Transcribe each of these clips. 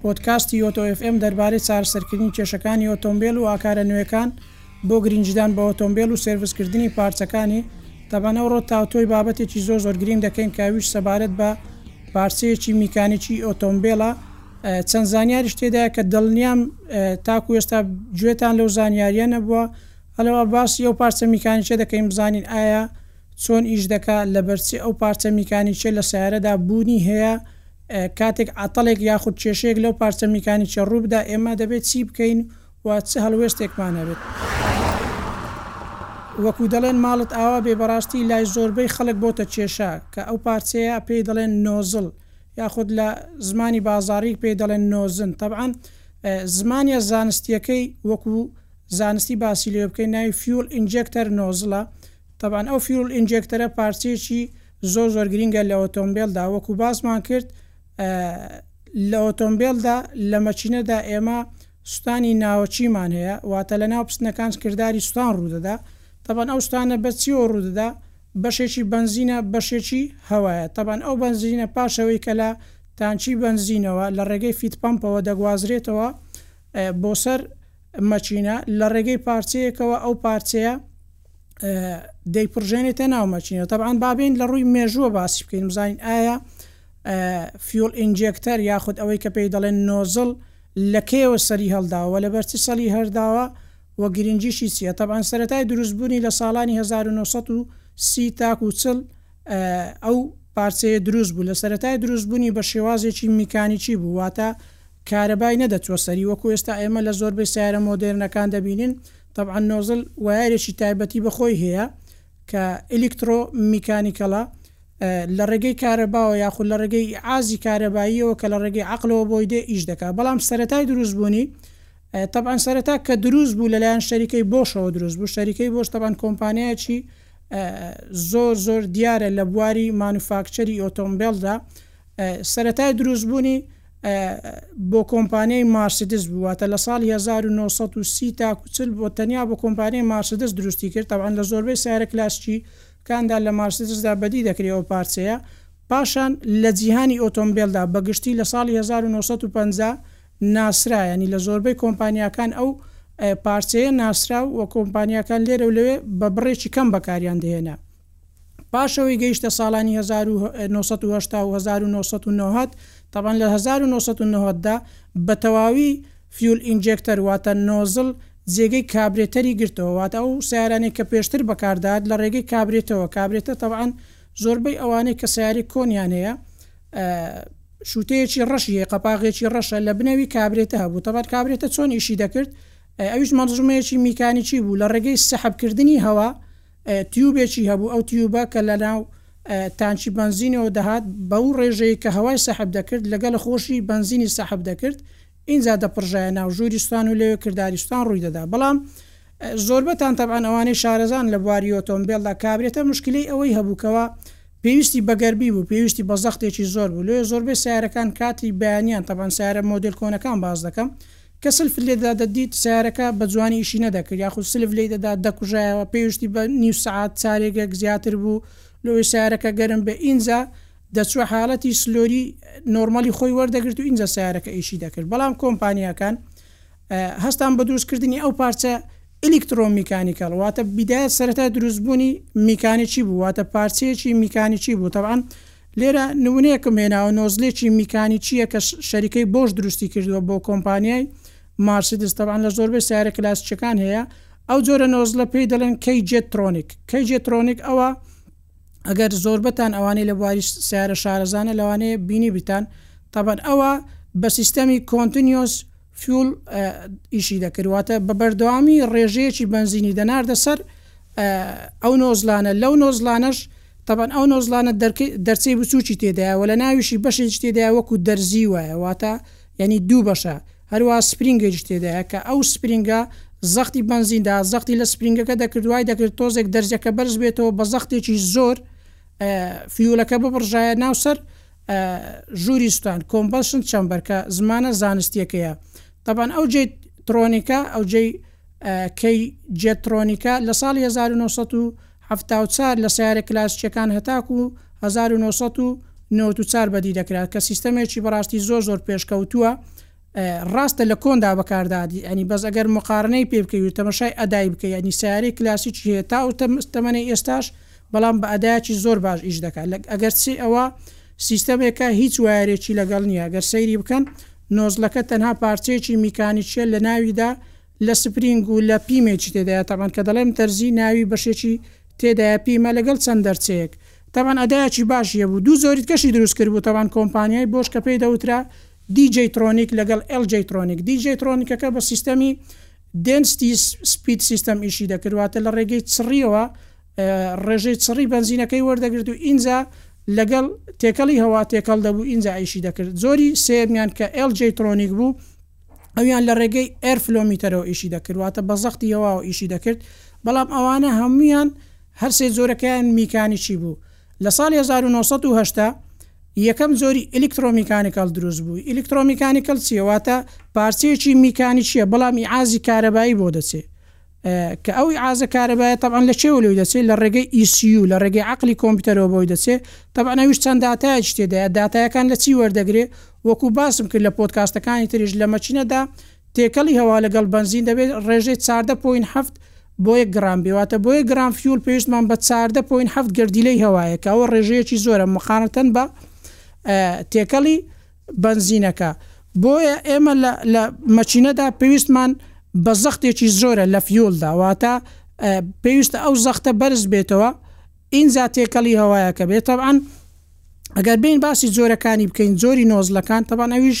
پۆدکاستی ئۆتۆ ئێف ئێم دەربارەی چارەسەرکردنی کێشەکانی ئۆتۆمبێل و ئاکارە نوێکان بۆ گرینگیدان بە ئۆتۆمبێل و سێرڤسکردنی پارچەکانی، تەبەن ئەوڕۆ تاوتۆی بابەتێکی زۆر زۆر گرینگ دەکەین کە ئەویش سەبارەت بە پارچەیەکی میکانیکی ئۆتۆمبێلە، چەند زانیاریش تێدایە کە دڵنیام تاکو ئێستا گوێتان لەو زانیاریە نەبووە، هەلەوە باسی ئەو پارچە میکانیکیە دەکەین بزانین ئایا چۆن ئیش دەکا، لەبەرچی ئەو پارچە میکانیکیە لە سەیارەدا بوونی هەیە کاتێک عەتەڵێک یاخود کێشەیەک لەو پارچە میکانیکیە ڕووبدا ئێمە دەبێت چی بکەین و چ هەڵوێستێکمان هەبێت؟ وەکو دەڵێن ماڵت ئاوا بێ بەڕاستی لای زۆربەی خەڵک بۆتە کێشە کە ئەو پارچەیە پێی دەڵێن نۆزڵ یاخود لە زمانی بازاڕیک پێی دەڵێن نۆزن تەبعەن زمانیە زانستیەکەی وەکو زانستی باسی لێ بکەین ناوی فیول ئینجێکتەر نۆزڵە تەبعەن ئەو فیول ئینجێکتەرە پارچەیەکی زۆر زۆر گرینگە لە ئۆتۆمبێلدا وەکو باسمان کرد لە ئۆتۆمبێلدا لە مەچینەدا ئێمە سوتانی ناوەچیمان هەیە واتە لە ناو پستنەکان کردداری سوتان ڕوودەدا تەبەن ئەو سوتانە بە چیەوە ڕوودەدا بەشێکی بنزینە بەشێکی هەوایە تەبەن ئەو بنزینە پاشەوەی کە لە تانچی بنزینەوە لە ڕێگەی فیت پمپەوە دەگوازرێتەوە بۆ سەر مەچینە لە ڕێگەی پارچەیەکەوە ئەو پارچەیە دەیپڕژێنێتە ناو مەچینە تەبان بابین لە ڕووی مێژووە باسی بکەین بزانین ئایا فیۆل ئینجێکتەر یاخود ئەوەی کە پێی دەڵێن نۆزل لە کێوە سەری هەڵداوە لە بەرچی سەلی هەرداوە و گرنگیشی چیە تەبان سەتای دروستبوونی لە ساڵانی 1930 تاکو چل ئەو پارچەیە دروست بوو لە سەتای دروستبوونی بە شێوازێکی میکانیکی بوو واتە کارەبای نەدەچوە سەری وەکو ئێستا ئێمە لە زۆربەی سیارە مۆدررنەکان دەبینین تەبعەن نۆزل وایەرێکی تایبەتی بە خۆی هەیە کە ئیلیکترۆ میکانیکەڵە لە ڕێگەی کارەباوە یاخود لە ڕێگەی ئازی کارەباییەوە کە لە ڕێگەی عەقلەوە بۆی دێ ئیش دەکا بەڵام سەرەتای دروست بوونی تەبعەن سەرەتا کە دروست بوو لەلایەن شەریکەی بۆشەوە دروست بوو شەریکەی بۆش تەبان کۆمپانیایەکی زۆر زۆر دیارە لە بواری مانوفاکچەری ئۆتۆمبیلدا سەتای دروستبوونی بۆ کۆمپانیای مارسیدس بوو واتە لە ساڵی هەزار و نۆ سەد و سی تاکو چل بۆ تەنیا بۆ کۆمپانیای مارسیدس دروستی کرد تەبعەن لە زۆربەی سەیارە کلاسیکی کاندا لە مارسیدسدا بەدی دەکرێ ئەو پارچەیە پاشان لە جیهانی ئۆتۆمبێلدا بە گشتی لە ساڵی هەزار و نۆ سەد و پەنجا ناسرا یانی لە زۆربەی کۆمپانیاکان ئەو پارچەیە ناسرا و کۆمپانیاکان لێرەو لەوێ بە بڕێکی کەم بەکاریان دەهێنا پاش ئەوەی گەیشتە ساڵانی هەزار و نۆ سەد و هەشتا و هەزار و نۆ سەد و نەوەد تەبعەن لە هەزار و نۆ سەد و نەوەد دا بە تەواوی فیول ئینجێکتەر واتە نۆزڵ جێگەی کابرێتەری گرتەوە واتە ئەو سەیارانەی کە پێشتر بەکار دەهات لە ڕێگەی کابرێتەوە کابرێتە تەبعەن زۆربەی ئەوانەی کە سەیارەی کۆنیان هەیە شووتەیەکی ڕەشی هەیە قەپاغێکی ڕەشە لە بنەوی کابرێتە هەبوو تەبات کابرێتە چۆن ئیشی دەکرد ئەویش مەنزومەیەکی میکانیکی بوو لە ڕێگەی سەحبکردنی هەوا تیوبێکی هەبوو، ئەو تیوبە کە لە ناو تانکی بەنزینەوە دەهات بەو ڕێژەی کە هەوای سەحب دەکرد لەگەڵ خۆشی بەنزینی سەحب دەکرد ئینجا دەپڕژایە ناو ژووری سوتان و لەوێ کرداری سوتان ڕووی دەدا بەڵام زۆربەتان تەبعەن ئەوانەی شارەزان لە بواری ئۆتۆمبێلدا کابرێتە مشکلەی ئەوەی هەبوو کەوا پێویستی بە گەرمی بوو پێویستی بە زەختێکی زۆر بوو لێ زۆربەی سیارەکان کاتی بەیانیان تەبعەن سیارە مۆدێل کۆنەکان باس دەکەم کە سلفت لێ دەدا دەدیت سەیارەکە بە جوانی ئیشی نەدەکرد یاخود سلف لێی دەدا دەکوژایەوە پێویستی بە نیو سەعات چارێگەک زیاتر بوو لۆی سەیارەکە گەرم بێ ئینجا دەچوە حالەتی سلۆری نۆرمەلی خۆی وەردەگرت و ئینجا سەیارەکە ئیشی دەکرد بەڵام کۆمپانیاکان هەستان بە دروست کردنی ئەو پارچە ئلیکترۆ میکانیکەڵ واتە بیدایەت سەرەتای دروست بوونی میکانیکی بوو واتە پارچەیەکی میکانیکی بوو تەوان لێرە نمونەیەکم هێناوە نۆزلێکی میکانیکیە کە شەریکەی بۆش دروستی کردوە بۆ کۆمپانیای مارسیدس تەبعەن لە زۆربەی سەیارە کلاسیکیەکان هەیە ئەو جۆرە نۆزلە پێی دەڵێن کەی جێت ترۆنیک کەی جێت ترۆنیک ئەوە ئەگەر زۆربەتان ئەوانەی لە بواری سیارە شارەزانە لەوانەیە بینی بیتان تەبەن ئەوە بە سیستەمی کۆنتنیۆس فیول، ئیشی دەکرد، واتە بە بەردەوامی ڕێژەیەکی بەنزینی دەناردە سەر ئەو نۆزلانە، لەو نۆزلانەش تەبەن ئەو نۆزلانە دەرچەی بچوکی تێدایە و لە ناویشی بەشێکی تێدایە وەکو دەرزی وایە واتە یعنی دوو بەشە، هەروە سپرینگێکیش تێدایە کە ئەو سپرینگە زەختی بەنزیندا زەختی لە سپرینگەکە دەکرد وای دەکرد تۆزێک دەرزەکە بەرز بێتەوە بە زەختێکی زۆر فیولەکە ببڕژایە ناو سەر ژووری سوتان، Combustion Chamber، کە زمانە زانستییەکەیە. تەبعەن ئەو جێی ترۆنیکە، ئەو جێی کەی جێترۆنیکە، لە ساڵی هەزار و نۆ سەد و حەفتا و چوار لە سەیارە کلاسیکییەکان هەتاکوو هەزار و نۆ سەد و نەوەد و چوار بەدی دەکرا، کە سیستەمێکی بەڕاستی زۆر زۆر پێشکەوتووە. ڕاستە لە کۆندا بەکاردەهات یانی بەس ئەگەر موقارنەی پێ بکەی و تەمەشای ئەدای بکەی یانی سەیارەی کلاسیکی هەیە تا ئەو تەمەنەی ئێستاش بەڵام بە ئەدایەکی زۆر باش ئیش دەکات لە ئەگەر چی ئەوە سیستەمێکە هیچ وایەرێکی لەگەڵ نییە گەر سەیری بکەن نۆزلەکە تەنها پارچەیەکی میکانیکیە لە ناویدا لە سپرینگ و لە پیمێکی تێدایە تەمان کە دەڵێم تەرزی ناوی بەشێکی تێدایە پیمە لەگەڵ چەند دەرچەیەک تەمان ئەدایەکی باشیە بوو دوو زۆریت کەشی دروست کرد بوو تەوان کۆمپانیای بۆش کە پێی دەوترا دی جەی ترۆنیک لەگەڵ ئێڵ جەی ترۆنیک. دی جەی ترۆنکەکە بە سیستەمی Density Speed System ئیشی دەکرد واتە لە ڕێگەی چڕییەوە ڕێژەی چڕی بەنزینەکەی وەردەگرت و ئینجا لەگەڵ تێکەڵی هەوا تێکەڵ دەبوو ئینجا ئیشی دەکرد جۆری سێیەمیان کە ئێڵ جەی ترۆنیک بوو ئەویان لە ڕێگەی ئێر فلۆمیتەرەوە ئیشی دەکرد واتە بە زەختی هەواوە ئیشی دەکرد بەڵام ئەوانە هەموویان هەرسێ جۆرەکەیان میکانیکی بوو. لە ساڵی هەزار و نۆ سەد و هەشتا یەکەم جۆری ئیلیکترۆمیکانیکەڵ دروست بوو، ئیلیکترۆمیکانیکەڵ چییە؟ واتە پارچەیەکی میکانیکییە بەڵام ئیعازی کارەبایی بۆ دەچێ کە ئەو ئیعازە کارەبایە تەبعەن لە کێوە لۆی دەچێ؟ لە ڕێگەی ئی سی یوو، لە ڕێگەی عەقڵی کۆمپیوتەرەوە بۆی دەچێ، تەبعەن ئەویش چەند داتایەکی تێدایە، داتایەکان لە چی وەردەگرێ؟ وەکوو باسم کرد لە پۆدکاستەکانی تریش لە مەکینەدا، تێکەڵی هەوا لەگەڵ بەنزین دەبێت ڕێژەی چاردە پۆینت حەفت بۆ یەک گڕام بێ واتە بۆ یەک گڕام فیول پێویستمان بە چاردە پۆینت حەفت گەردیلەی هەوایە کە ئەوە ڕێژەیەکی زۆرە مقارنەتەن بە تێکەڵی بەنزینەکە بۆیە ئێمە لە مەچینەدا پێویستمان بە زەختێکی زۆرە لە فیولدا واتە پێویستە ئەو زەختە بەرز بێتەوە ئینجا تێکەڵی هەوایەکە بێت تەبان ئەگەر بین باسی جۆرەکانی بکەین جۆری نۆزلەکان تەبان ئەویش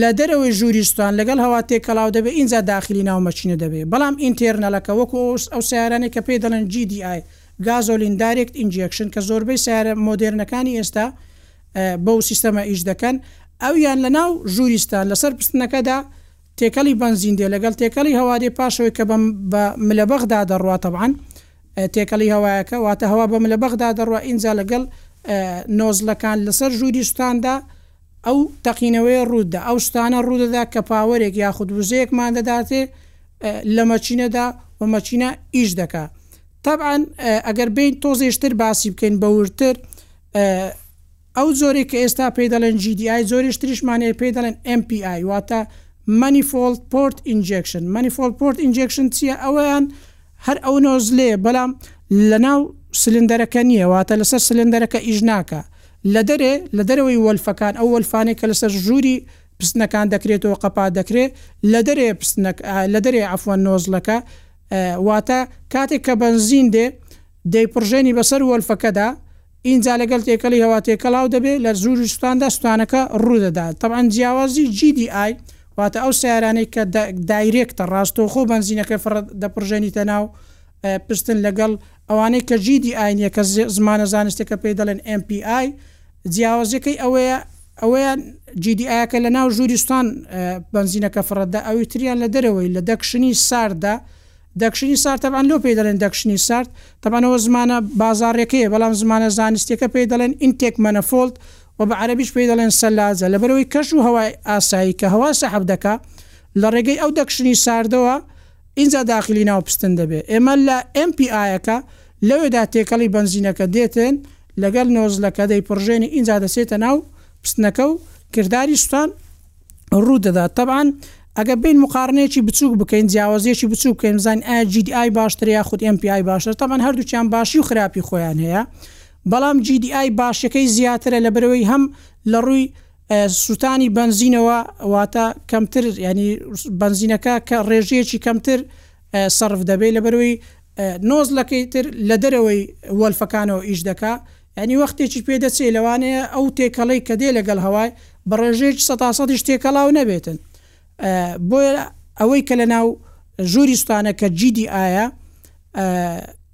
لە دەرەوەی ژووری ستان لەگەڵ هەوا تێکەڵاو دەبێت ئینجا داخلی ناو مەکینە دەبێت بەڵام ئینتێرنەڵەکە وەکو ئەو سەیارانەی کە پێی دەڵێن GDI گازۆلین دایرێکت ئینجێکشن کە زۆربەی سەیارە مۆدێرنەکانی ئێستا بەو سیستەمە ئیش دەکەن ئەویان لە ناو ژووری ستان لەسەر پستنەکەدا تێکەڵی بەنزین دێ لەگەڵ تێکەڵی هەوا دێ پاشەوەی کە بە بە ملەبەخدا دەڕوا تەبعەن تێکەڵی هەوایەکە واتە هەوا بە ملەبەخدا دەڕوا ئینجا لەگەڵ نۆزلەکان لەسەر ژووری ستاندا ئەو تەقینەوەیە ڕوودەدا، ئەو شتانە ڕوودەدا کە پاوەرێک یاخود وزەیەکمان دەداتێ لە مەکینەدا و مەکینە ئیش دەکا. تەبعەن ئەگەر بێین تۆزێشتر باسی بکەین بە وردتر، ئەو جۆرەی کە ئێستا پێی دەڵێن GDI جۆرێشتریشمان هەیە پێی دەڵێن MPI واتە Manifold Port Injection. Manifold Port Injection چییە؟ ئەوەیان هەر ئەو نۆزلەیە بەڵام لەناو سلندەرەکە نییە واتە لەسەر سلندەرەکە ئیش ناکا، لە دەرێ، لە دەرەوەی وەلفەکان، ئەو وەلفانەی کە لەسەر ژووری پستنەکان دەکرێتەوە قەپات دەکرێ، لە دەرێ پستنەک، لە دەرێ عەفوەن نۆزلەکە، واتە کاتێک کە بەنزین دێ دەیپڕژێنی بەسەر وەلفەکەدا، ئینجا لەگەل تێکەلی هەوا تێکەلاو دەبێ، لە ژووری سوتاندا سوتانەکە ڕوو دەدا. تەبعەن جیاوازی GDI، واتە ئەو سەیارانەی کە دایرێکتە، ڕاستەوخۆ بەنزینەکەی فڕە دەپڕژێنیتە ناو پستن لەگەڵ، ئەوانەی کە جیدی ئاینیە کە زمانە زانستیەکە پێی دەڵێن MPI جیاوازیەکەی ئەوەیە ئەوەیان جیدی ئایەکە لە ناو ژووری سوتان بەنزینەکە فڕەتدا ئەوی تریان لە دەرەوەی لە دەکشنی سارددا دەکشنی سارد تەبان لۆ پێی دەڵێن دەکشنی سارد تەبانەوە زمانە بازاڕێکەیە بەڵام زمانە زانستیەکە پێی دەڵێن ئینتێک مەنەفۆلت و بە عەرەبیش پێی دەڵێن سەلاجە لەبەرەوەی کەش و هەوای ئاسایی کە هەوا سەحب دەکا لە ڕێگەی ئەو دەکشنی ساردەوە ئینجا داخلی ناو پستن دەبێت ئێمە لە ئێم پی ئایەکە لەوێدا تێکەڵی بەنزینەکە دێتێن لەگەل نۆزلەکە دەیپڕژێنی ئینجا دەچێتە ناو پستنەکە و کرداری سوتان ڕوو دەدات تەبعەن ئەگە بین مقاڕنەیەکی بچوک بکەین جیاوازیەکی بچوک بکەین بزانین ئایا جی دی ئای باشترە یاخود ئێم پی ئای باشترە تەبعەن هەردووکیان باشی و خراپی خۆیان هەیە بەڵام جی دی ئای باشیەکەی زیاترە لەبەرئەوەی هەم لەڕووی سوتانی بەنزینەوە واتە کەمتر یانی بەنزینەکە کە ڕێژەیەکی کەمتر سەرف دەبێت لەبەروی نۆزلەکەی تر لە دەرەوەی وەلفەکانەوە ئیش دەکا ینی وەختێکی پێ دەچێت لەوانەیە ئەو تێکەڵەی کە دێ لەگەڵ هەوای بە ڕێژەیەکی سە تاسەدیش تێکەڵاو نەبێتن بۆیە ئەوەی کە لە ناو ژووری سوتانە کە جیدی ئایا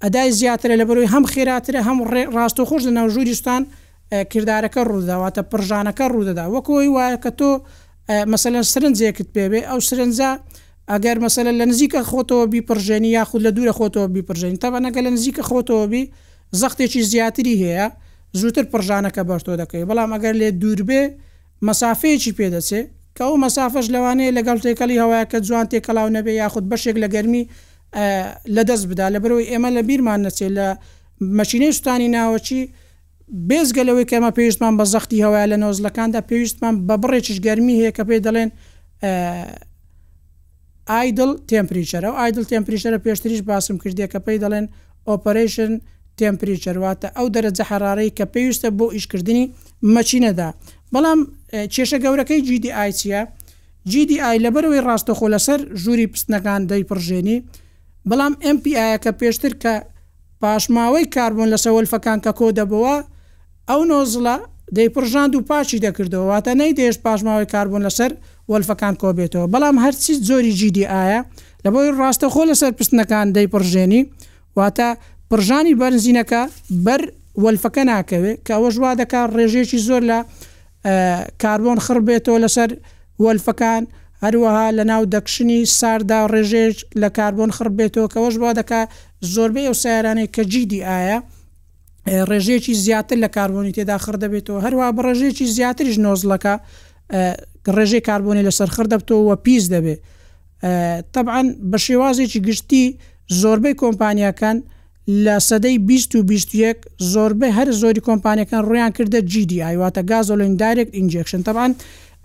ئەدای زیاترە لە بەروی هەم خێراترە هەم ڕاستەخۆش لە ناو ژووری سوتان کردارەکە ڕوودەدا واتە پڕژانەکە ڕوودەدا وەک ئەوەی وایە کە تۆ مەسەلەن سرنجێکت پێبێ ئەو سرنجە ئەگەر مەسەلە لە نزیکە خۆتەوە بیپڕژێنی یاخود لە دوورە خۆتەوە بیپڕژێنی تەبەنەگە لە نزیکە خۆتەوە بی زەختێکی زیاتری هەیە زووتر پڕژانەکە بەرتۆ دەکەی بەڵام ئەگەر لێ دووربێ مەسافەیەکی پێدەچێ کە ئەو مەسافەش لەوانەیە لەگەڵ تێکەڵی هەوایەکە جوان تێکەڵاو نەبێ یاخود بەشێک لە گەرمی لەدەست بدا لەبەرەوەی ئێمە لە بیرمان نەچێت لە مەشینەی سووتانی ناوەکی بێجگە لەوەی کە ئێمە پێویستمان بە زەختی هەوایە لە نۆزلەکاندا، پێویستمان بە بڕێکیش گەرمی هەیە کە پێی دەڵێن ئایدڵ تێمپریچەر، ئەو ئایدڵ تێمپریچەرە پێشتریش باسم کردیە کە پێی دەڵێن ئۆپەرەیشن تێمپریچەر واتە ئەو دەرەجە حەرارەی کە پێویستە بۆ ئیشکردنی مەچینەدا، بەڵام کێشە گەورەکەی جیدی ئایچیە، جیدی ئای لەبەرەوەی ڕاستەخۆ لەسەر ژووری پستنەکان دەیپڕژێنی، بەڵام ئەم پیایەکە پێشتر کە پاشماوەی کاربۆن لە سەوەلفەکان کە کۆدەبۆوە، ئەو نۆزڵە دەیپڕژاند و پاکی دەکردەوە، واتە نەیدەهێشت پاشماوەی کاربۆن لەسەر وەلفەکان کۆبێتەوە، بەڵام هەرچی جۆری جیدی ئایە لەبەوەی ڕاستەخۆ لەسەر پستنەکان دەیپڕژێنی، واتە پڕژانی بەنزینەکە بەر وەلفەکە ناکەوێت، کە ئەوەش وادەکات ڕێژەیەکی زۆر لە کاربۆن خڕ بێتەوە لەسەر وەلفەکان، هەروەها لە ناو دەکشنی سارددا ڕێژەیەک لە کاربۆن خڕ بێتەوە کە ئەوەش وا دەکات زۆربەی ئەو سەیارانەی کە جی دی ئایە ڕێژەیەکی زیاتر لە کاربۆنی تێدا خڕ دەبێتەوە هەروەها بە ڕێژەیەکی زیاتریش نۆزڵەکە ڕێژەی کاربۆنی لەسەر خڕ دەبتەوە و پیس دەبێت تەبعەن بە شێوازێکی گشتی زۆربەی کۆمپانیاکان لە سەدەی بیست و بیست و یەک زۆربەی هەرە زۆری کۆمپانیەکان ڕوویان کردە GDI واتە Gasoline Direct Injection تەبعەن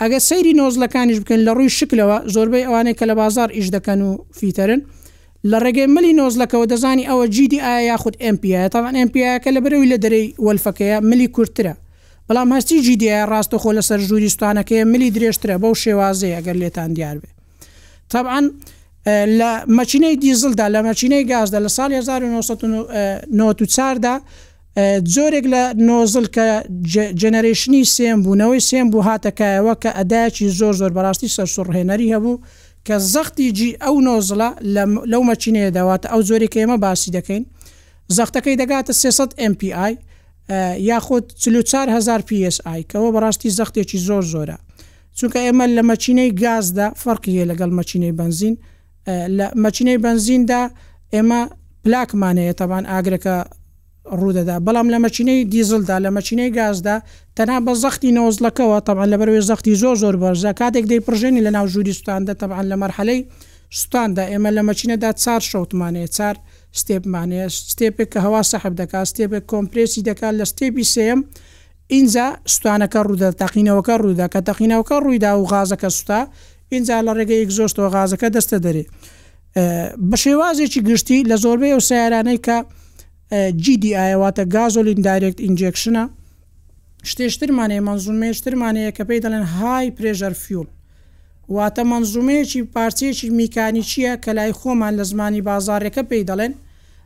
ئەگەر سەیری نۆزلەکانیش بکەین لە ڕووی شکلەوە زۆربەی ئەوانەی کە لە بازاڕ ئیش دەکەن و فیتەرن لە ڕێگەی ملی نۆزلەکەوە دەزانی ئەوە GDI ە یاخود MPI ە تەبعەن MPI ەکە لە بەرەوی لە دەرەی وەلفەکەیە ملی کورتترە بەڵام هەستی GDI ڕاستەخۆ لە سەر ژووری ستانەکەیە ملی درێژترە بەو شێوازەیە گەر لێتان دیار بێ. تەبعەن لە مەکینەی دیزلدا لە مەکینەی گازدا لە ساڵی 1994 دا جۆرێک لە نۆزل کە جەنەرەیشنی سێم بوو نەوەی سێم بوو هاتەکایەوە کە ئەدایکی زۆر زۆر بەڕاستی سەرسوڕهێنەری هەبوو کە زەختی جی ئەو نۆزلە لەو مەچینەیە داواتە ئەو جۆری کە ئێمە باسی دەکەین زەختەکەی دەگاتە 300 MPI یاخود 4هزار PSI کەەوە بەڕاستی زەختێکی زۆر زۆرە چونکە ئێمە لە مەکینەی گازدا فەرقی هەیە لەگەڵ مەکینەی بەنزین لە مەکینەی بەنزیندا ئێمە پلاکمان هەیە تەبان ئاگرەکە ڕوودەدا بەڵام لە مەچینەی دیزلدا لە مەچینەی گازدا تەنها بە زەختی نۆزلەکەەوە تەبان لە بەروێ زەختی زۆ زۆر بەرزە کاتێک دەی پرژێنی لە ناو ژووری سوستاندا تەبان لە مەرحەلەی سوستاندا ئێمە لە مەچینەدا چار شەوتمانەیە چار ستێپمانەیە ستێپێک کە هەوا سەحب دەکات ستێپێک کۆمپرسی دەکات لە ستێپی سم ئینجا سوتانەکە ڕوودا، تەقینەوەکە ڕوودا، کە تەقینەوەکە ڕوویدا و غازەکە سوتا، ئینجا لە ڕێگەی ئیگزۆستەوە غازەکە دەچتە دەرێ. بە شێوازێکی گشتی لە زۆربەی ئەو سەیارانەی کە GDI ە واتە Gasoline Direct Injection ە، شتێشترمان هەیە، مەنزومەیەشترمان هەیە کە پێی دەڵێن High Pressure Fuel. واتە مەنزومەیەکی پارچەیەکی میکانیکییە کە لای خۆمان لە زمانی بازاڕیەکە پێی دەڵێن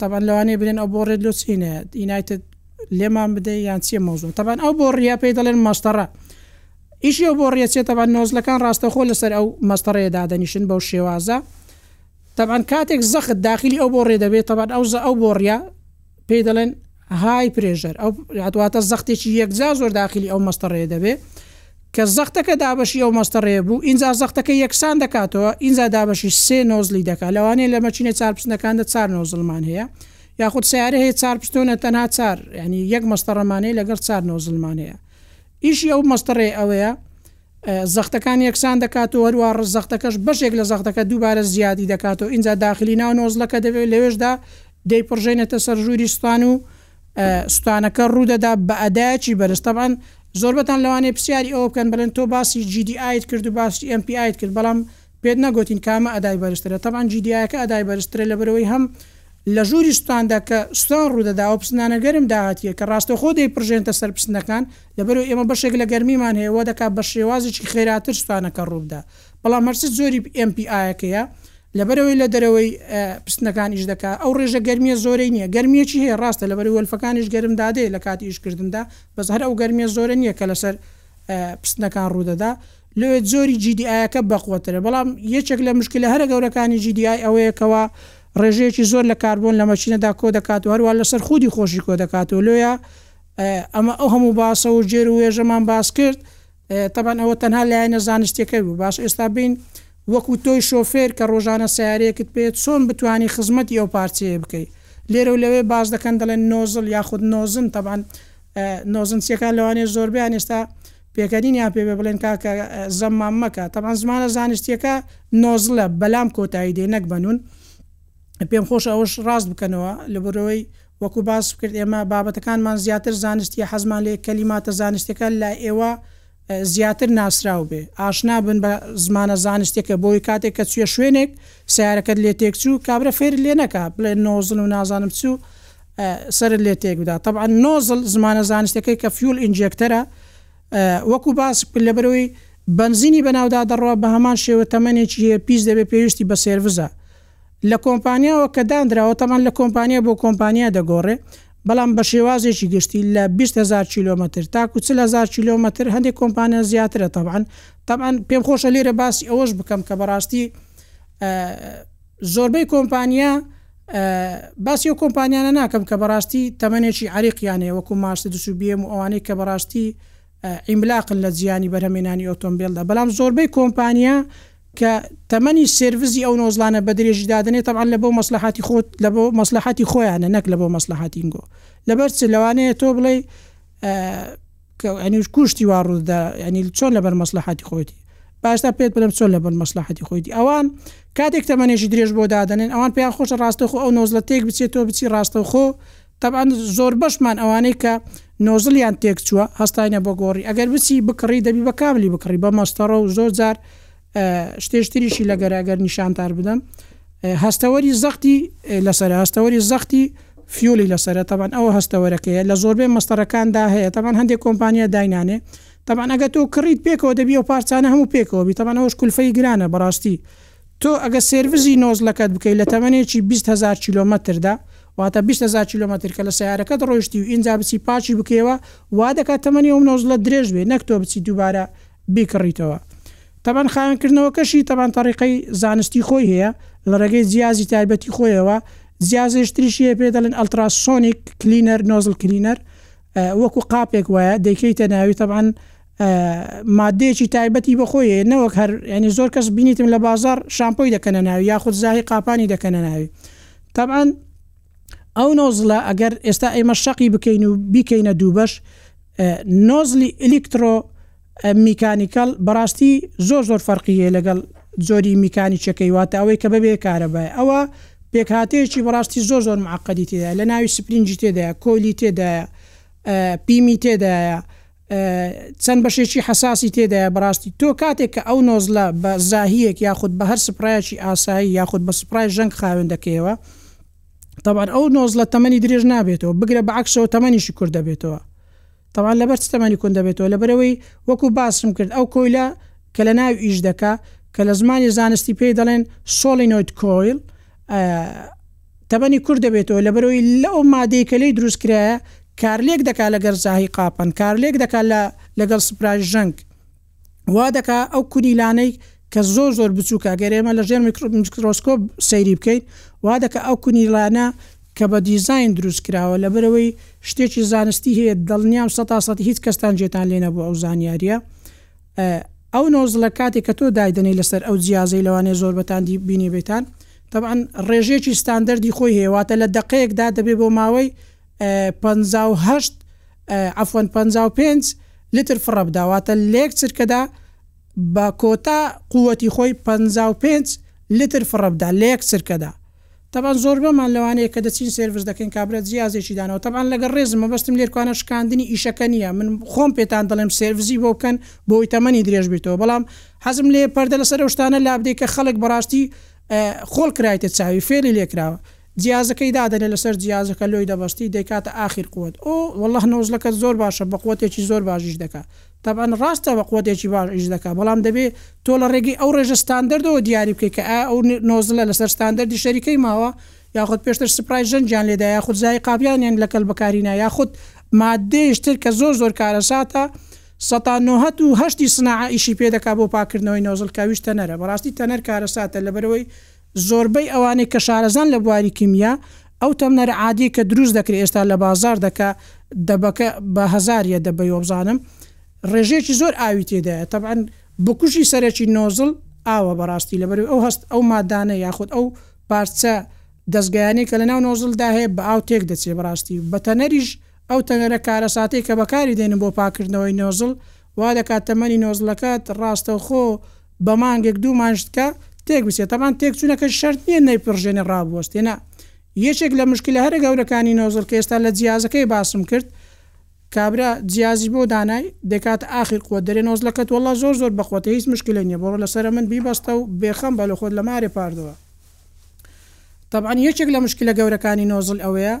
تەبعەن لەوانەیە بلێن ئەو بۆڕیە لۆ چی نایەت ئینایتد لێمان بدەی یان چیە مەوزوع تەبعەن ئەو بۆڕیە پێی دەڵێن مەستەڕە ئیشی ئەو بۆڕیە چێت تەبعەن نۆزلەکان ڕاستەخۆ لەسەر ئەو مەستەڕەیە دادەنیشن بەو شێوازە تەبعەن کاتێک زەخت داخلی ئەو بۆڕێ دەبێت تەبعەن ئەو زە ئەو بۆڕیە پێی دەڵێن های پرێژەر ئەو واتە زەختێکی یەکجار زۆر داخیلی ئەو مەستەڕەیە دەبێ کە زەختەکە دابەشی ئەو مەستەڕەیە بوو ئینجا زەختەکە یەکسان دەکاتەوە ئینجا دابەشی سێ نۆزلی دەکات لەوانەیە لە مەچینە چارپسنەکاندا چار نۆزلمان هەیە یاخود سیارە هەیە چار پستۆنە تەنها چار ینی یەک مەستەڕەمانەیە لەگەڵ چار نۆزلمانەیە ئیشی ئەو مەستەڕێ ئەوەیە زەختەکان یەکسان دەکات و هەروەها ڕست زەختەکەش بەشێک لە زەختەکە دووبارە زیادی دەکاتەوە ئینجا داخلی ناو نۆزڵەکە دەبێت لەوێشدا دەیپڕژێنێتە سەر ژووری ستان و ستانەکە ڕوودەدا بە ئەدایەکی بەرز تەبان زۆربەتان لەوانەیە پرسیاری ئەوە بکەن بڵێن تۆ باسی جی دی ئایت کرد و باسی ئەم پی ئایت کرد بەڵام پێت نەگۆتین کامە ئەدای بەرزترە تەبعەن جیدیایەکە ئەدای بەرزترە لەبەرئەوەی هەم لە ژووری سوتاندا کە سوتان ڕوودەدا ئەو پسنانە گەرم داهاتیە کە ڕاستەوخۆ دەیپڕژێنتە سەر پسنەکان لەبەرئەوەی ئێمە بەشێک لە گەرمیمان هەیە وا دەکات بە شێوازێکی خێراتر سوتانەکە ڕووبدا بەڵام هەرچ جۆری ئێم پی ئایەکەیە لەبەرئەوەی لە دەرەوەی پسنەکان ئیش دەکات ئەو ڕێژە گەرمیە زۆرەی نیە گەرمیەکی هەیە ڕاستە لەبەرئەوەی وەلفەکانیش گەرم دادێ لە کاتی ئیش کردندا بەس هەر ئەو گەرمیە زۆرە نیە کە لەسەر پسنەکان ڕوودەدا لەوێ جۆری جی دی ئایەکە بەقوەترە بەڵام یەکێک لە مشکلە هەرە گەورەکانی جی دی ئای ئەوەیە کەوا ڕێژەیەکی زۆر لە کاربۆن لە مەکینەدا کۆ دەکات و هەروا لەسەر خودی خۆشی کۆ دەکاتەوە لۆیە ئەمە ئەو هەموو باسە و جێر و وێژەمان باس کرد تەبەن ئەوە تەنها لایەنە زانستیەکەی بوو باش ئێستا بین وەکو تۆی شۆفێر کە ڕۆژانە سیارەیەکت پێت چۆن بتانی خزمەتی ئەو پارچەیە بکەیت لێرە و لەوێ باز دەکەن دەڵێن نۆزل یاخود نۆزن تەبان نۆزنسیەکان لەوانەیە زۆربیان ئێستا پێکەنینیان پێ بێ بڵێن کاکە زەممام مەکە تەبعەن زمانە زانستیەکە نۆزلە بەلام کۆتایی دێ نەک بە نون پێم خۆشە ئەوەش ڕاست بکەنەوە لەبەرئەوەی وەکو باست کرد ئێمە بابەتەکانمان زیاتر زانستیە حەزمان لێ کەلیماتە زانستیەکە لای ئێوە زیاتر ناسراو بێ ئاشنا بن بە زمانە زانستیەکە بۆی کاتێک کە چویە شوێنێک سیارەکەت لێ تێک چوو کابرا فێرت لێ نەکا بڵێ نۆزل و نازانم چ و سەرت لێ تێک بدا تەبعەن نۆزڵ زمانە زانستیەکەی کە فیول ئینجێکتەرە وەکو باس کرد لەبەرەوەی بەنزینی بەناودا دەڕوا بەهەمان شێوە تەمەنێکی هەیە پیس دەبێ پێویستی بە سێرڤزە لە کۆمپانیاوە کە داندراوە تەمان لە کۆمپانیا بۆ کۆمپانیا دەگۆڕێ بەڵام بە شێوازێکی گشتی لە 20 هزار کیلۆمەتر تاکو چل هزار کیلۆمەتر هەندێک کۆمپانیا زیاترە تەبعەن تەبعەن پێم خۆشە لێرە باسی ئەوەش بکەم کە بەڕاستی زۆربەی کۆمپانیا، باسی ئەو کۆمپانیانە ناکەم کە بەڕاستی تەمەنێکی عەریقیان هەیە وەکو مارسدس و بیێم و ئەوانەی کە بەڕاستی عیملاقن لە جیهانی بەرهەمێنانی ئۆتۆمبێلدا بەلام زۆربەی کۆمپانیا کە تەمەنی سێرڤزی ئەو نۆزلانە بە درێژی دادەنێت تەبعەن لە بۆ مەسلەحاتی خۆت لە بۆ مەسلەحاتی خۆیانە نەک لە بۆ مەسلەحاتی نگۆ لەبەر چ لەوانەیە تۆ بڵێی کە یانی کوشتی وا ڕوودا یانی چۆن لەبەر مەسلەحاتی خۆیتی با ئێستا پێت بڵێم چۆن لەبەر مەسلەحاتی خۆیتی ئەوان کاتێک تەمەنێکی درێژ بۆ دادەنێن ئەوان پێیان خۆشە ڕاستەوخۆ ئەو نۆزلە تێک بچێت تۆ بچی ڕاستەوخۆ تەبعەن زۆر بەشمان ئەوانەی کە نۆزلیان تێک چووە هەستاینە بۆ گۆڕی ئەگەر بچی بکڕی دەبی بە کابلی بکڕی بە مەستەڕە و زۆر جار شتێش تریشی لە گەرە گەر نیشانتار بدەم هەستەوەری زەختی لەسەر هەستەوەری زەختی فیولی لەسەرە تەبان ئەو هەستەوەرەکەیە لە زۆربەی مەستەرەکاندا هەیە تەبان هەندێک کۆمپانیا داینانێ تەبان ئەگە تۆ کڕیت پێکەوە دەبی و پارچانە هەموو پێکەوە بی تەبان ئەوش کولفەی گرانە بەڕاستی تۆ ئەگە سێرڤزی نۆزلەکەت بکەی لە تەمەنێکی 20 هزار کیلۆمەتردا واتە 20 هزار کیلۆمەتر کە لە سیارەکەت ڕۆیشتی و ئینجا بچی پاچی بکەوە وا دەکات تەمەنی ئەو نۆزلە درێژ بێ نەک تۆ بچی دووبارە بیکڕیتەوە تەبعەن خاوێن کردنەوەکەشی تەبعەن تەڕیقەی زانستی خۆی هەیە لە ڕێگەی جیازی تایبەتی خۆیەوە جیازێش تریشی هەیە پێ دەڵێن ئەلتراسۆنیک کلینەر نۆزل کلینەر وەکو قاپێک وایە دەیکەیتە ناوی تەبعەن مادەیەکی تایبەتی بەخۆیە نەوەک هەر ینی زۆر کەس بینیتم لە بازار شامپۆی دەکەنە ناوی یاخود زاهی قاپانی دەکەنە ناوی تەبعەن ئەو نۆزلە ئەگەر ئێستا ئێمە شەقی بکەین و بیکەینە دوو بەش نۆزلی ئلیکترۆ میکانیکەڵ بەڕاستی زۆر زۆر فەرقیە لەگەڵ زۆری میکانی چەکەی واتە ئەوەی کە بەبێ کارەبای ئەوە پێکهاتەیەکی بەڕاستی زۆر زۆر معقدی تێدا لە ناوی سپرنجی تێدایە کۆلی تێدایە پیمی تێدایە چەند بەشێکی حەساسی تێدایە بەڕاستی تۆ کاتێک کە ئەو نۆزلە بە زاهیەک یاخود بە هەر سپرایەکی ئاسایی یاخود بە سپرای ژەنگ خاوێن دەکەیەوە تەبعەن ئەو نۆزلە تەمەنی درێژ نابێتەوە بگرە بە عەکسەوە تەمەنیشی کورت دەبێتەوە تەبعەن لەبەر چ تەمەنی کون دەبێتەوە لەبەرەوەی وەکو باسم کرد ئەو کۆیلە کە لە ناوی ئیش دەکا کە لە زمانی زانستی پێی دەڵێن سۆڵینۆید کۆیل تەمەنی کورت دەبێتەوە لەبەرئەوەی لەو مادەی کە لێی دروست کرایە کارلێک دەکات لەگەر زاهی قاپن کارلێک دەکات لە لەگەڵ سپرای ژەنگ وا دەکا ئەو کونیلانەی کە زۆر زۆر بچووکە ئەگەر ئێمە لە ژێر میکرۆسکۆپ سەیری بکەین وا دەکە ئەو کونیلانە کە بە دیزین دروست کراوە لەبەرەوەی شتێکی زانستی هەیە دڵنیام سەتا سەد هیچ کەستان جێتان لێ نەبوو ئەو زانیاریە ئەو نۆزڵە کاتێ کە تۆ دایدەنێی لەسەر ئەو جیازەی لەوانەیە زۆربەتان دی بینیبێتان تەبعەن ڕێژەیەکی ستاندەردی خۆی هەیە واتە لە دەقەیەکدا دەبێ بۆ ماوەی پەنجا و هەشت عەفوەن پەنجا و پێنج لتر فڕە بدا واتە لە یەک چرکەدا بە کۆتا قووەتی خۆی پەنجا و پێنج لتر فڕە بدا لە یەک چرکەدا تەبعەن زۆربەمان لەوانەیە کە دەچین سێرڤس دەکەین کابرا جیازێکی داناوە تەبعەن لەگەڵ ڕێزم مەبەستم لێرکوانە شکاندنی ئیشەکە نیە من خۆم پێتان دەڵێم سێرڤسی بۆ بکەن بۆی تەمەنی درێژ بیتەوە بەڵام حەزم لێیە پەردە لەسەر ئەو شتانە لابدەی کە خەڵک بەڕاستی خۆڵ کراویتە چاوی فێلی لێکراوە جیازەکەی دادەنێ لەسەر جیازەکە لۆی دەبەستی دەیکاتە ئاخیر قوت ئۆ واللە نۆزلەکەت زۆر باشە بەقوتێکی زۆر باش ئیش دەکات تەبعەن ڕاستە بە قوتێکی باش ئیش دەکات، بەڵام دەبێ تۆ لە ڕێگەی ئەو ڕێژە ستاندەردەوە دیاری بکەی کە ئایا ئەو نۆزلە لەسەر ستاندەردی شەریکەی ماوە یاخود پێشتر سپرای ژەنگیان لێدا یاخود زایقابیانیان لە کەل بەکارینا یاخود ماددەیش تر کە زۆر زۆر کارەساتە سەتا نۆهەت و هەشتی سناعە ئیشی پێدەکات بۆ پاککردنەوەی نۆزل کە ویش تەنەرە بەڕاستی تەنەر کارەساتە لەبەرئەوەی زۆربەی ئەوانەی کە شارەزان لە بواری کیمیا، ئەو تەمنەرە عادیەی کە دروست دەکرێ ئێستا لە بازار دەکا دەبەکە بە هەزاریە دەبەی وەبزانم ڕێژەیەکی زۆر ئاوی تێدایە تەبعەن بکوژی سەرەکی نۆزڵ ئاوە بەڕاستی لەبەروی ئەو هەست ئەو مادانە یاخود ئەو پارچە دەزگایانەی کە لەناو نۆزڵ دا هەیە بە ئاو تێک دەچێ بەڕاستی بە تەنەریش ئەو تەنەرە کارەساتەی کە بەکاری دێنن بۆ پاکردنەوەی نۆزڵ وا دەکات تەمەنی نۆزڵەکەت ڕاستەوخۆ بە مانگێک دوو مانشتکە تێک بچێت تەبان تێک چونەکەش شەرت نیە نەی پرژێنێ ڕابوەستێ نا یەکێک لە مشکلە هەرە گەورەکانی نۆزڵ کە ئێستا لە جیازەکەی باسم کرد کابرا جیازی بۆ دانای دەکات ئاخر قوە دەرێ نۆزلەکەت وەڵا زۆر زۆر بەخۆتە هیچ مشکلە نیە بەڕۆ لەسەر من بیبەستە و بێخەم بە لە خۆت لە مارێ پاردەوە تەبعەن یەکێک لە مشکلە گەورەکانی نۆزل ئەوەیە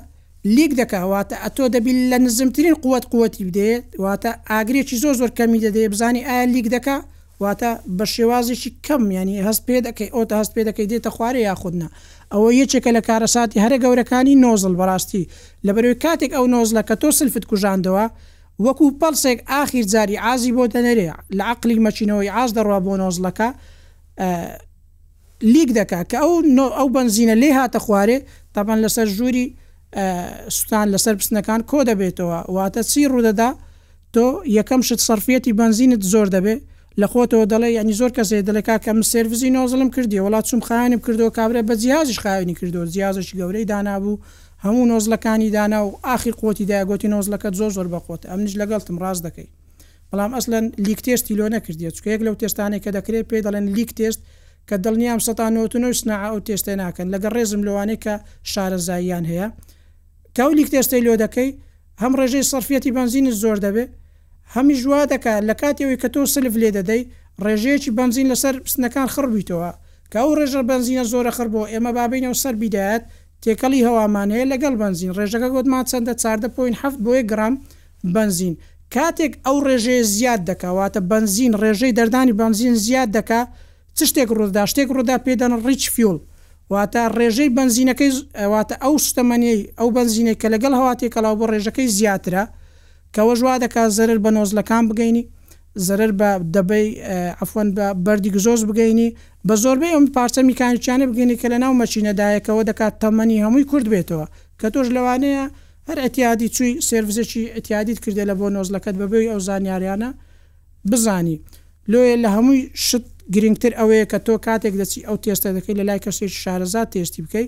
لیک دەکا واتە ئەتۆ دەبی لە نزمترین قوت قوتی بدەیت واتە ئاگرێکی زۆر زۆر کەمی دەدەێ بزانانی ئایا لیک دەکا واتە بە شێوازێکی کەم ینی هەست پێ دەکەی ئەو هەست پێ دەکەی دێتە خوارێ یاخودنا ئەوە یەکێکە لە کارەساتی هەرە گەورەکانی نۆزل بەڕاستی لە بەرەوەی کاتێک ئەو نۆزلە کە تۆ سلفت کوژاندەوە وەکو پەڵسێک ئاخیر جاری ئازی بۆ دەنەرێ لە عقلی مەچینەوەی ئاز دەڕوا بۆ نۆزلەکە لیک دەکا کە ئەو نۆ ئەو بەنزینە لێی هاتە خوارێ تەبعەن لەسەر ژووری سوتان لەسەر بستنەکان کۆ دەبێتەوە واتە چی ڕوودەدا تۆ یەکەم شت سەرفیەتی بەنزینت زۆر دەبێ لە خۆتەوە دەڵێ یانی زۆر کەس هەیە دەڵێ کاکە من سێرڤیسی نۆزڵم کردیە وەڵا چووم خاوێنم کردەوە کابرا بە جیهازیش خاوێنی کردەوە جیازێکی گەورەی دانابوو هەموو نۆزڵەکانی دانا و ئاخیر قوتی دایە گۆتی نۆزڵەکەت زۆر زۆر بەقوەتە ئەمنیش لەگەڵتم ڕاست دەکەی بەڵام ئەسلەن لیک تێستی لۆ نەکردیە چونکە یەک لەو تێستانەی کە دەکرێت پێی دەڵێن لیک تێست کە دڵنیام سەتا نەوەت و نۆ سناعە ئەو تێستەی ناکەن لەگەڵ ڕێزم لەوانەی کە شارەزاییان هەیە کە ئەو لیک تێستەی لۆ دەکەی هەم ڕێژەی سەرفیەتی بەنزینت زۆر دەبێت هەمیش وا دەکا لە کاتی ئەوەی کە تۆ سلف لێ دەدەی ڕێژەیەکی بەنزین لەسەر پستنەکان خڕ بیتەوە کە ئەو ڕێژە بەنزینە زۆرە خڕ بۆ ئێمە با بینەوە سەر بیدایەت تێکەڵی هەوامان هەیە لەگەڵ بەنزین ڕێژەکە گۆتمان چەندە چاردە پۆینت حەفت بۆ یەک گڕام بەنزین کاتێک ئەو ڕێژەیە زیاد دەکا واتە بەنزین ڕێژەی دەردانی بەنزین زیاد دەکا چ شتێک ڕوودەدا شتێک ڕوودا پێی دەڵێن ڕیچ فیوڵ واتە ڕێژەی بەنزینەکەی واتە ئەو سوتەمەنیەی ئەو بەنزینەی کە لەگەڵ هەوا تێکەڵاو بووە ڕێژەکەی زیاترە کەوەش وا دەکا زەرەر بە نۆزلەکان بگەینی زەرەر بە دەبەی عفوەن بە بەردی گزۆز بگەینی بە زۆربەی ئەم پارچە میکانیکیانە بگەینی کە لەناو مەچینەدایەکەوە دەکات تەمەنی هەمووی کورد بێتەوە کە تۆش لەوانەیە هەر ئەتیادی چوی سێرڤزەکی ئەتیادیت کردە لە بۆ نۆزلەکەت بە بێوی ئەو زانیارانە بزانی لۆیە لە هەموی شت گرینگ تر ئەوەیە کە تۆ کاتێک دەچی ئەو تێستە دەکەی لە لای کەسێکی شارەزا تێستی بکەی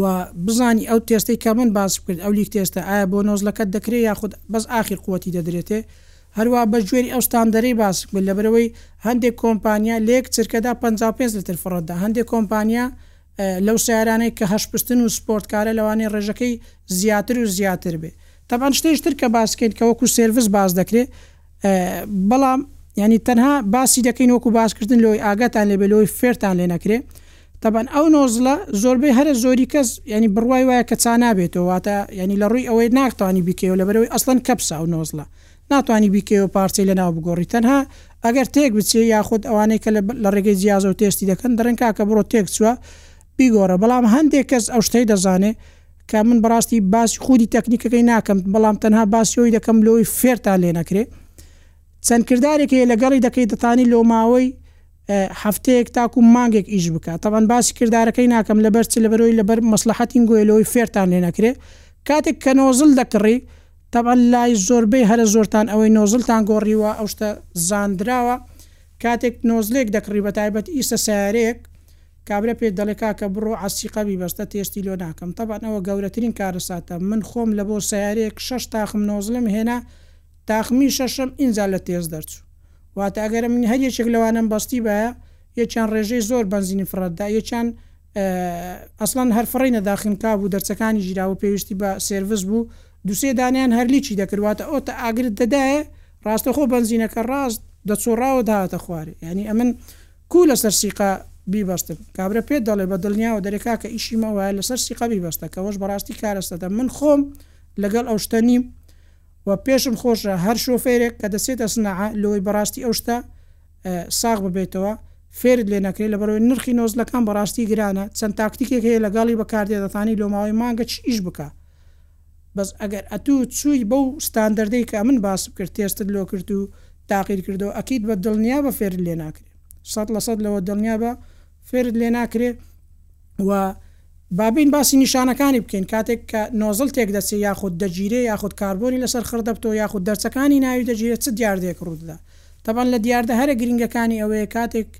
و بزانی ئەو تێستەی کە من باسی کرد ئەو لیک تێستە ئایا بۆ نۆزلەکەت دەکرێ یاخود بەس ئاخیر قوەتی دەدرێتێ هەروا بە جۆری ئەو ستاندەرەی باسی کرد لەبەرئەوەی هەندێک کۆمپانیا لە یەک چرکەدا پەنجا و پێنج لتر فڕت دا هەندێک کۆمپانیا لەو سیارانەی کە هەشپستن و سپۆرتکارە لەوانەیە ڕێژەکەی زیاتر و زیاتر بێ تەبعەن شتێش تر کە باس کەین کە وەکو سێرڤس باس دەکرێ بەڵام یانی تەنها باسی دەکەین وەکو باس کردن لۆی ئاگاتان لێبێ لۆی فێرتان لێ نەکرێ تەبعەن ئەو نۆزڵە زۆربەی هەرە زۆری کەس یانی بڕوای وایە کە چا نابێتەوە واتە یانی لە ڕووی ئەوەی ناختوانی بیکەیەوە لەبەرەوەی ئەسڵەن کەپسە ئەو نۆزڵە ناتوانی بیکەی و پارچەی لەناو بگۆڕی تەنها ئەگەر تێک بچێ یاخود ئەوانەی کە لە ڕێگەی جیازەوە تێستی دەکەن دەرێن کاکە بڕۆ تێک چوە بیگۆڕە بەڵام هەندێک کەس ئەو شتەی دەزانێ کە من بەڕاستی باسی خودی تەکنیکەکەی ناکەم بەڵام تەنها باسی ئەوی دەکەم لۆی فێرتان لێ نەکرێ چەند کردارێک هەیە لەگەڵی دەکەی دەتانی لۆ ماوەی هەفتەیەک تاکو مانگێک ئیش بکە تەبەن باسی کردارەکەی ناکەم لەبەر چ لەبەرۆی لەبەر مەسلحەتین گوێ لەوەی فێرتان لێ نەکرێ کاتێک کە نۆزل دەکڕی تەبعەن لای زۆربەی هەرە زۆرتان ئەوەی نۆزلتان گۆڕیوە ئەو شتە زاندراوە کاتێک نۆزلێک دەکڕی بەتایبەت ئیستە سەیارەیەک کابرا پێت دەڵێ کاکە بڕۆ عەسیقە بیبەستە تێستی لۆ ناکەم تەبعەن ئەوە گەورەترین کارەساتە من خۆم لە بۆ سەیارەیەک شەش تاخم نۆزلم هێنا تاخمی شەشەم ئینجا لە تێست دەرچوو واتە ئەگەر من هەر یەکێک لەوانەم بەستیبایە یەکیان ڕێژەی زۆر بەنزینی فڕەتدا یەکیان ئەسڵەن هەر فڕەی نەداخنکا بوو دەرچەکانی گیرا بوو پێویستی بە سێرڤس بوو دوو سێ دانەیان هەر لیکی دەکرد واتە ئەوتە ئاگرت دەدایێ ڕاستەخۆ بەنزینەکە ڕاست دەچۆڕاوە دەهاتە خوارێ یانی ئەمن کوو لەسەر سیقە بیبەستم کابرا پێت دەڵێ بە دڵنیاوە دەرێ کاکە ئیشی مە وایە لەسەر سیقە بیبەستە کەوەش بەڕاستی کارەستەتە من خۆم لەگەڵ ئەو شتە نیم و پێشم خۆشە هەر شۆفێرێک کە دەچێتە سنەعە لۆی بەڕاستی ئەو شتە ساغ ببێتەوە فێرت لێ نەکرێت لەبەرەوەی نرخی نۆزلەکان بەڕاستی گرانە چەند تاکتیکێک هەیە لەگەڵی بەکاردێ دەتانی لۆماوەی مانگە چ ئیش بکە بەس ئەگەر ئەتو چووی بەو ستاندەردەی کە ئەمن باسب کرد تێستت لۆ کرد و تاقیت کردەوە ئەکید بە دڵنیابە فێرت لێ ناکرێ سەد لە سەد لەوە دڵنیابە فێرت لێ ناکرێ. و با بێین باسی نیشانەکانی بکەین کاتێک کە نۆزڵ تێکدەچێت یاخود دەگیرێت یاخود کاربۆنی لەسەر خڕدەبتەوە یاخود دەرچەکانی ناوی دەگیرێت چ دیاردەیەک ڕوودەدات تەبەن لە دیاردە هەرە گرنگەکانی ئەوەیە کاتێک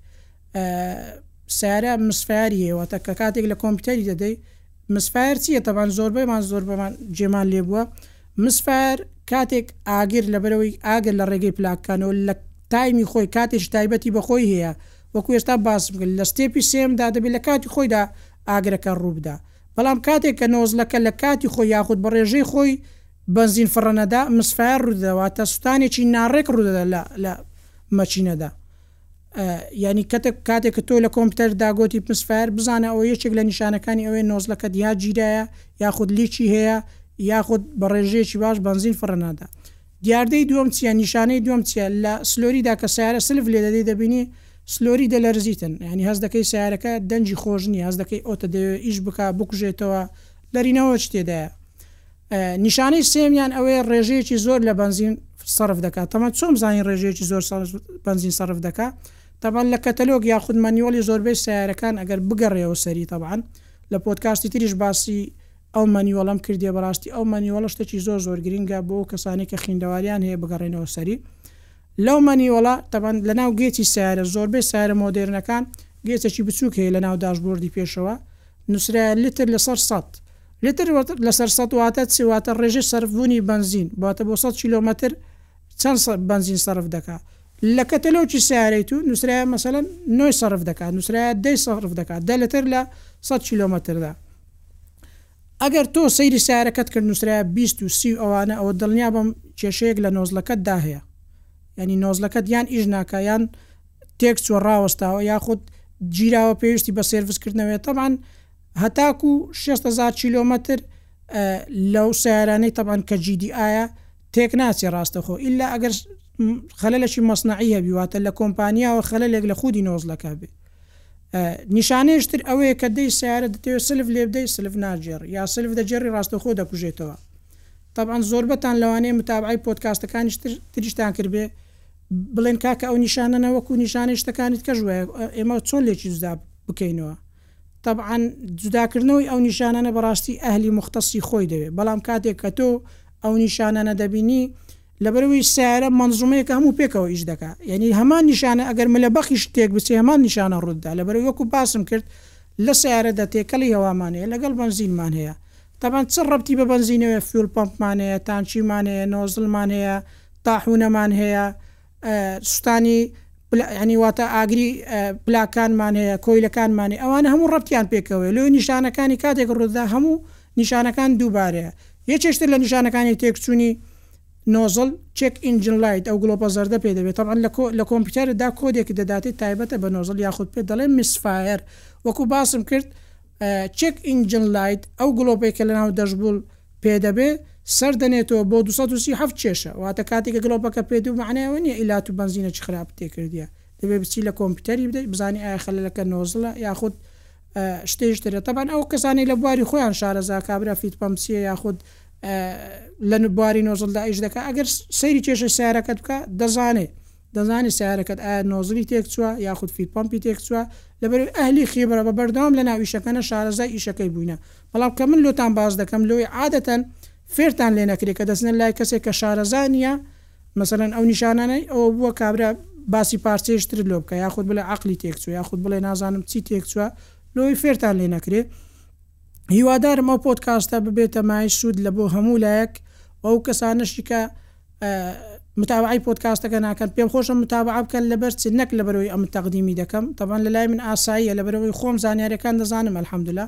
سارە مسفاری هێوەتە کە کاتێک لە کۆمپیوتەری دەدەی مسفایر چییە تەبان زۆربەیمان زۆر بەمان جێمان لێ بووە مسفار کاتێک ئاگر لەبەرەوەی ئاگر لە ڕێگەی پلاکانەوە لە تایمی خۆی کاتێش تایبەتی بەخۆی هەیە وەکو ئێستا باسم کرد لە ستێپی سێیەمدا دەبێت لە کاتی خۆیدا ئاگرەکە ڕووبدا بەڵام کاتێک کە نۆزلەکە لە کاتی خۆی یاخود بە ڕێژەی خۆی بەنزین فڕنەدا مسفایەر ڕوودەدات واتە سوتانێکی ناڕێک ڕوودەدات لە لە مەچینەدا یعنی کەتێک کاتێک کە تۆ لە کۆمپیوتەر داگۆتی مسفایەر بزانە ئەو یەکێک لە نیشانەکانی ئەوەی نۆزلەکەت یا گیرایە یاخود لیکی هەیە یاخود بە ڕێژەیەکی باش بەنزین فڕنادا دیاردەی دووەم چیە نیشانەی دووەم چیە لە سلۆریدا کە سەیارە سلف لێدەدەی دەبینی سلۆری دەلەرزیتن یانی هەست دەکەی سەیارەکە دەنگی خۆش نیە هەست دەکەی ئۆتە دەیەوێ ئیش بکا بکوژێتەوە لەرینەوە چ تێدایە نیشانەی سێمیان ئەوەیە ڕێژەیەکی زۆر لە بەنزین سەرف دەکات تەمە چۆم زانین ڕێژەیەکی زۆر بەنزین سەرف دەکا تەبان لە کەتەلۆگ یاخود مەنیوەڵی زۆربەی سیارەکان ئەگەر بگەڕێەوە سەری تەبان لە پۆتکاستی تریش باسی ئەو مانیوەڵەم کردیە بەڕاستی ئەو مانیوەڵە شتەکی زۆر زۆر گرینگە بۆ ئەو کەسانەی کە خیندەواریان هەیە بگەڕێنەوە سەری لەو مانیوەڵە تەبان لەناو گێچی سارە زۆربەی سارە مۆدێرنەکان گێچەکی بچووک هەیە لەناو داشبۆردی پێشەوە نووسرایە لتر لەسەر سەد لتر لەسەر سەد واتە چ واتە ڕێژەی سەرفبوونی بەنزین بواتە بۆ سەد کیلۆمەتر چەند سەد بەنزین سەرف دەکا لە کەتەلۆکی سارەی تو نووسرایە مەسەلەن نۆی سەرف دەکات نووسرایە دەی سەرف دەکات دە لتر لە سەد کیلۆمەتردا ئەگەر تۆ سەیری سیارەکەت کرد نوسرایە بیست و سی و ئەوانە ئەوە دڵنیابم کێشەیەک لە نۆزڵەکەت دا هەیە یانی نۆزڵەکەت یان ئیش ناکا یان تێک چوە ڕاوەستاوە یاخود گیراوە پێویستی بە سێرڤس کردنەوەیە تەبان هەتاکو 600 هزار کیلۆمەتر لەو سیارانەی تەبان کە جیدی ئایا تێک ناچێ ڕاستەخۆ ئللا ئەگەر خەلەلەکی مەسنعی هەبی واتە لە کۆمپانیاوە خەلەلێک لە خودی نۆزلەکە بێ نیشانەیش تر ئەوەیە کە دەی سەیارە دەتەوێت سلف لێبدەی سلف ناگێڕی یا سلف دەگێڕی ڕاستەوخۆ دەکوژێتەوە تەبعەن زۆربەتان لەوانەیە متابعەی پۆدکاستەکانیش تر تریشتان کردبێ بڵێن کاکە ئەو نیشانەنە وەکو نیشانەی شتەکانیت کەش وایە ئێمە چۆن لێکی جودا بکەینەوە طبعا جوداکردنەوەی ئەو نیشانانە بەڕاستی ئەهلی مختصی خۆی دەوێت بەڵام کاتێک کە تۆ ئەو نیشانانە دەبینی لەبەرئەوەی سەیارە مەنزومەیەکە هەموو پێکەوە ئیش دەکا یەنی هەمان نیشانە ئەگەر ملەبەخیش تێک بچێ هەمان نیشانە ڕوت دا لەبەرئەوەی وەکو باسم کرد لە سەیارەدا تێکەڵی هەوامان هەیە لەگەڵ بەنزینمان هەیە تەبعەن چ ڕەبتی بە بەنزینەوە فیول پەمپمان هەیە تانکیمان هەیە نۆزڵمان هەیە تاحونەمان هەیە سوتانی پلا یەنی واتە ئاگری پلاکانمان هەیە کۆیلەکانمان هەیە ئەوانە هەموو ڕەبتیان پێکەوەیە لۆی نیشانەکانی کاتێک ڕودا هەموو نیشانەکان دووبارەیە، یەکێشتر لە نیشانەکانی تێکچوونی نۆزڵ، چێک ئینجن لایت، ئەو گڵۆپە زەردە پێ دەبێت، تەبعەن لە کۆ لە کۆمپیوتەر دا کۆدێک دەداتێ تایبەتە بە نۆزڵ یاخود پێت دەڵێ میسفایەر وەکو باسم کرد چێک ئینجن لایت ئەو گڵۆپەی کە لەناو دەشبوڵ پێ دەبێ سەر دەنێتەوە بۆ دوو سەد و سی و حەفت کێشە واتە کاتێ کە گڵۆپەکە پێ دێ مەعنای ئەوە نیە ئیلا تو بەنزینێکی خراپت تێ کردیە دەبێ بچی لە کۆمپیوتەری بدەی بزانی ئایا خەلەلەکە نۆزڵە یاخود شتیش ترە تەبەن ئەو کەسانی لە بواری خۆیان شارەزا کابرا فیت پەمپچیە یاخود لە نبواری نۆزلدا ئیش دەکە ئەگەر سەیری کێشە سیارەکەت بکە دەزانێ دەزانانی سیارەکەت ئایا نۆزلی تێک چووە یاخود فیت پمپی تێک چووە لەبەر ئەهلی خیبرە بە بەردەوام لە ناویشەکەە شارەزای ئیشەکەی بووینە بەڵام کە من لۆتان باز دەکەم لۆی عادەتەن فێرتان لێ نەکرێت کە دەستنە لای کەسێک کە شارەزانە مەسەلەن ئەو نیشانانەی ئەوە بووە کابرا باسی پارچەی شترت لۆ بکا یاخود بڵێ عەقڵی تێکچووە یاخود بڵێ نازانم چی تێکچووە لۆی فێرتان لێ نەکرێ هیوادارم ئەو پۆدکاستە ببێتە مای سوود لە بۆ هەموو لایەک و ئەو کەسانەشی کە متابعی پۆدکاستەکە ناکەن پێم خۆشە متابع بکەن لەبەر چ نەک لەبەرەوەی ئەم تەقدیمی دەکەم تەبان لەلای من ئاساییە لەبەرەوەی خۆم زانیارەکان دەزانم الحمدللا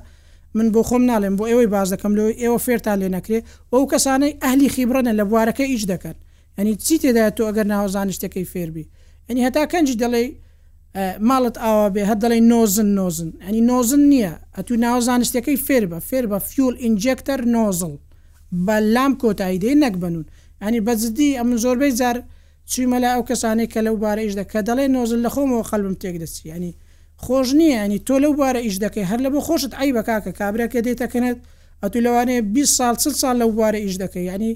من بۆ خۆم ناڵێم بۆ ئێوەی باس دەکەم لەوەی ئێوە فێرتان لێ نەکرێ و ئەو کەسانەی ئەهلی خیبڕەنە لە بوارەکە ئیش دەکەن یانی چی تێدایە تۆ ئەگەر ناوە زانشتەکەی فێربی یانی هەتا کەنجی دەڵێی ماڵت ئاوا بێ هەر دەڵێی نۆزن نۆزن یانی نۆزن نییە ئەتوو ناوە زانشتەکەی فێر بە فێر بە فیول ئینجێکتەر نۆزڵ بە لام کۆتایی دێ نەک بەنون یانی بەجددی ئەمن زۆربەی جار چویمە لای ئەو کەسانەی کە لەو بارە ئیش دەکە کە دەڵێ نۆزل لە خۆمەوە قەلبم تێک دەچی یانی خۆش نیە یانی تۆ لەو بارە ئیش دەکەی هەر لەبۆ خۆشت عەیبە کاکە کابرا کە دێتە کنەت ئەتو لەوانەیە بیست ساڵ چل ساڵ لەو بارە ئیش دەکەی یانی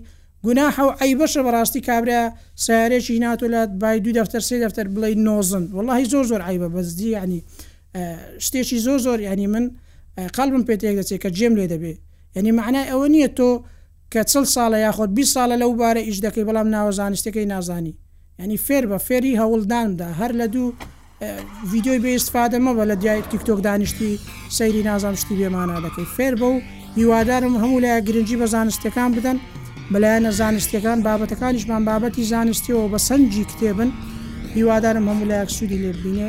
گوناحە و عەیبەشە بەڕاستی کابرا سەیارەیەکی هیناتۆ لات بای دوو دەفتەر سێ دەفتەر بڵێی نۆزن وەڵاهی زۆر زۆر عەیبە بەجدی یانی شتێکی زۆر زۆر یانی من قەلبم پێ تێک دەچێ کە جێم لێ دەبێ یانی مەعنای ئەوە نیە تۆ کە چڵ ساڵە یاخۆد بیست ساڵە لەو بوارە ئیش دەکەی بەڵام ناوە زانستیەکەی نازانی یانی فێر بە فێری هەوڵدان بدە هەر لە دوو ڤیدیۆی بێ ئیسفادە مەبە لە دوای تیکتۆک دانیشتی سەیری نازام شتی بێمانە دەکەی فێر بە و هیوادارم هەموو لای گرنگجی بە زانستەکان بدەن بەلایەنە زانستیەکان بابەتەکانیشمان بابەتی زانستیەوە بە سەنجی کتێبن هیوادارم هەموو لایەک سوودی لێببینێ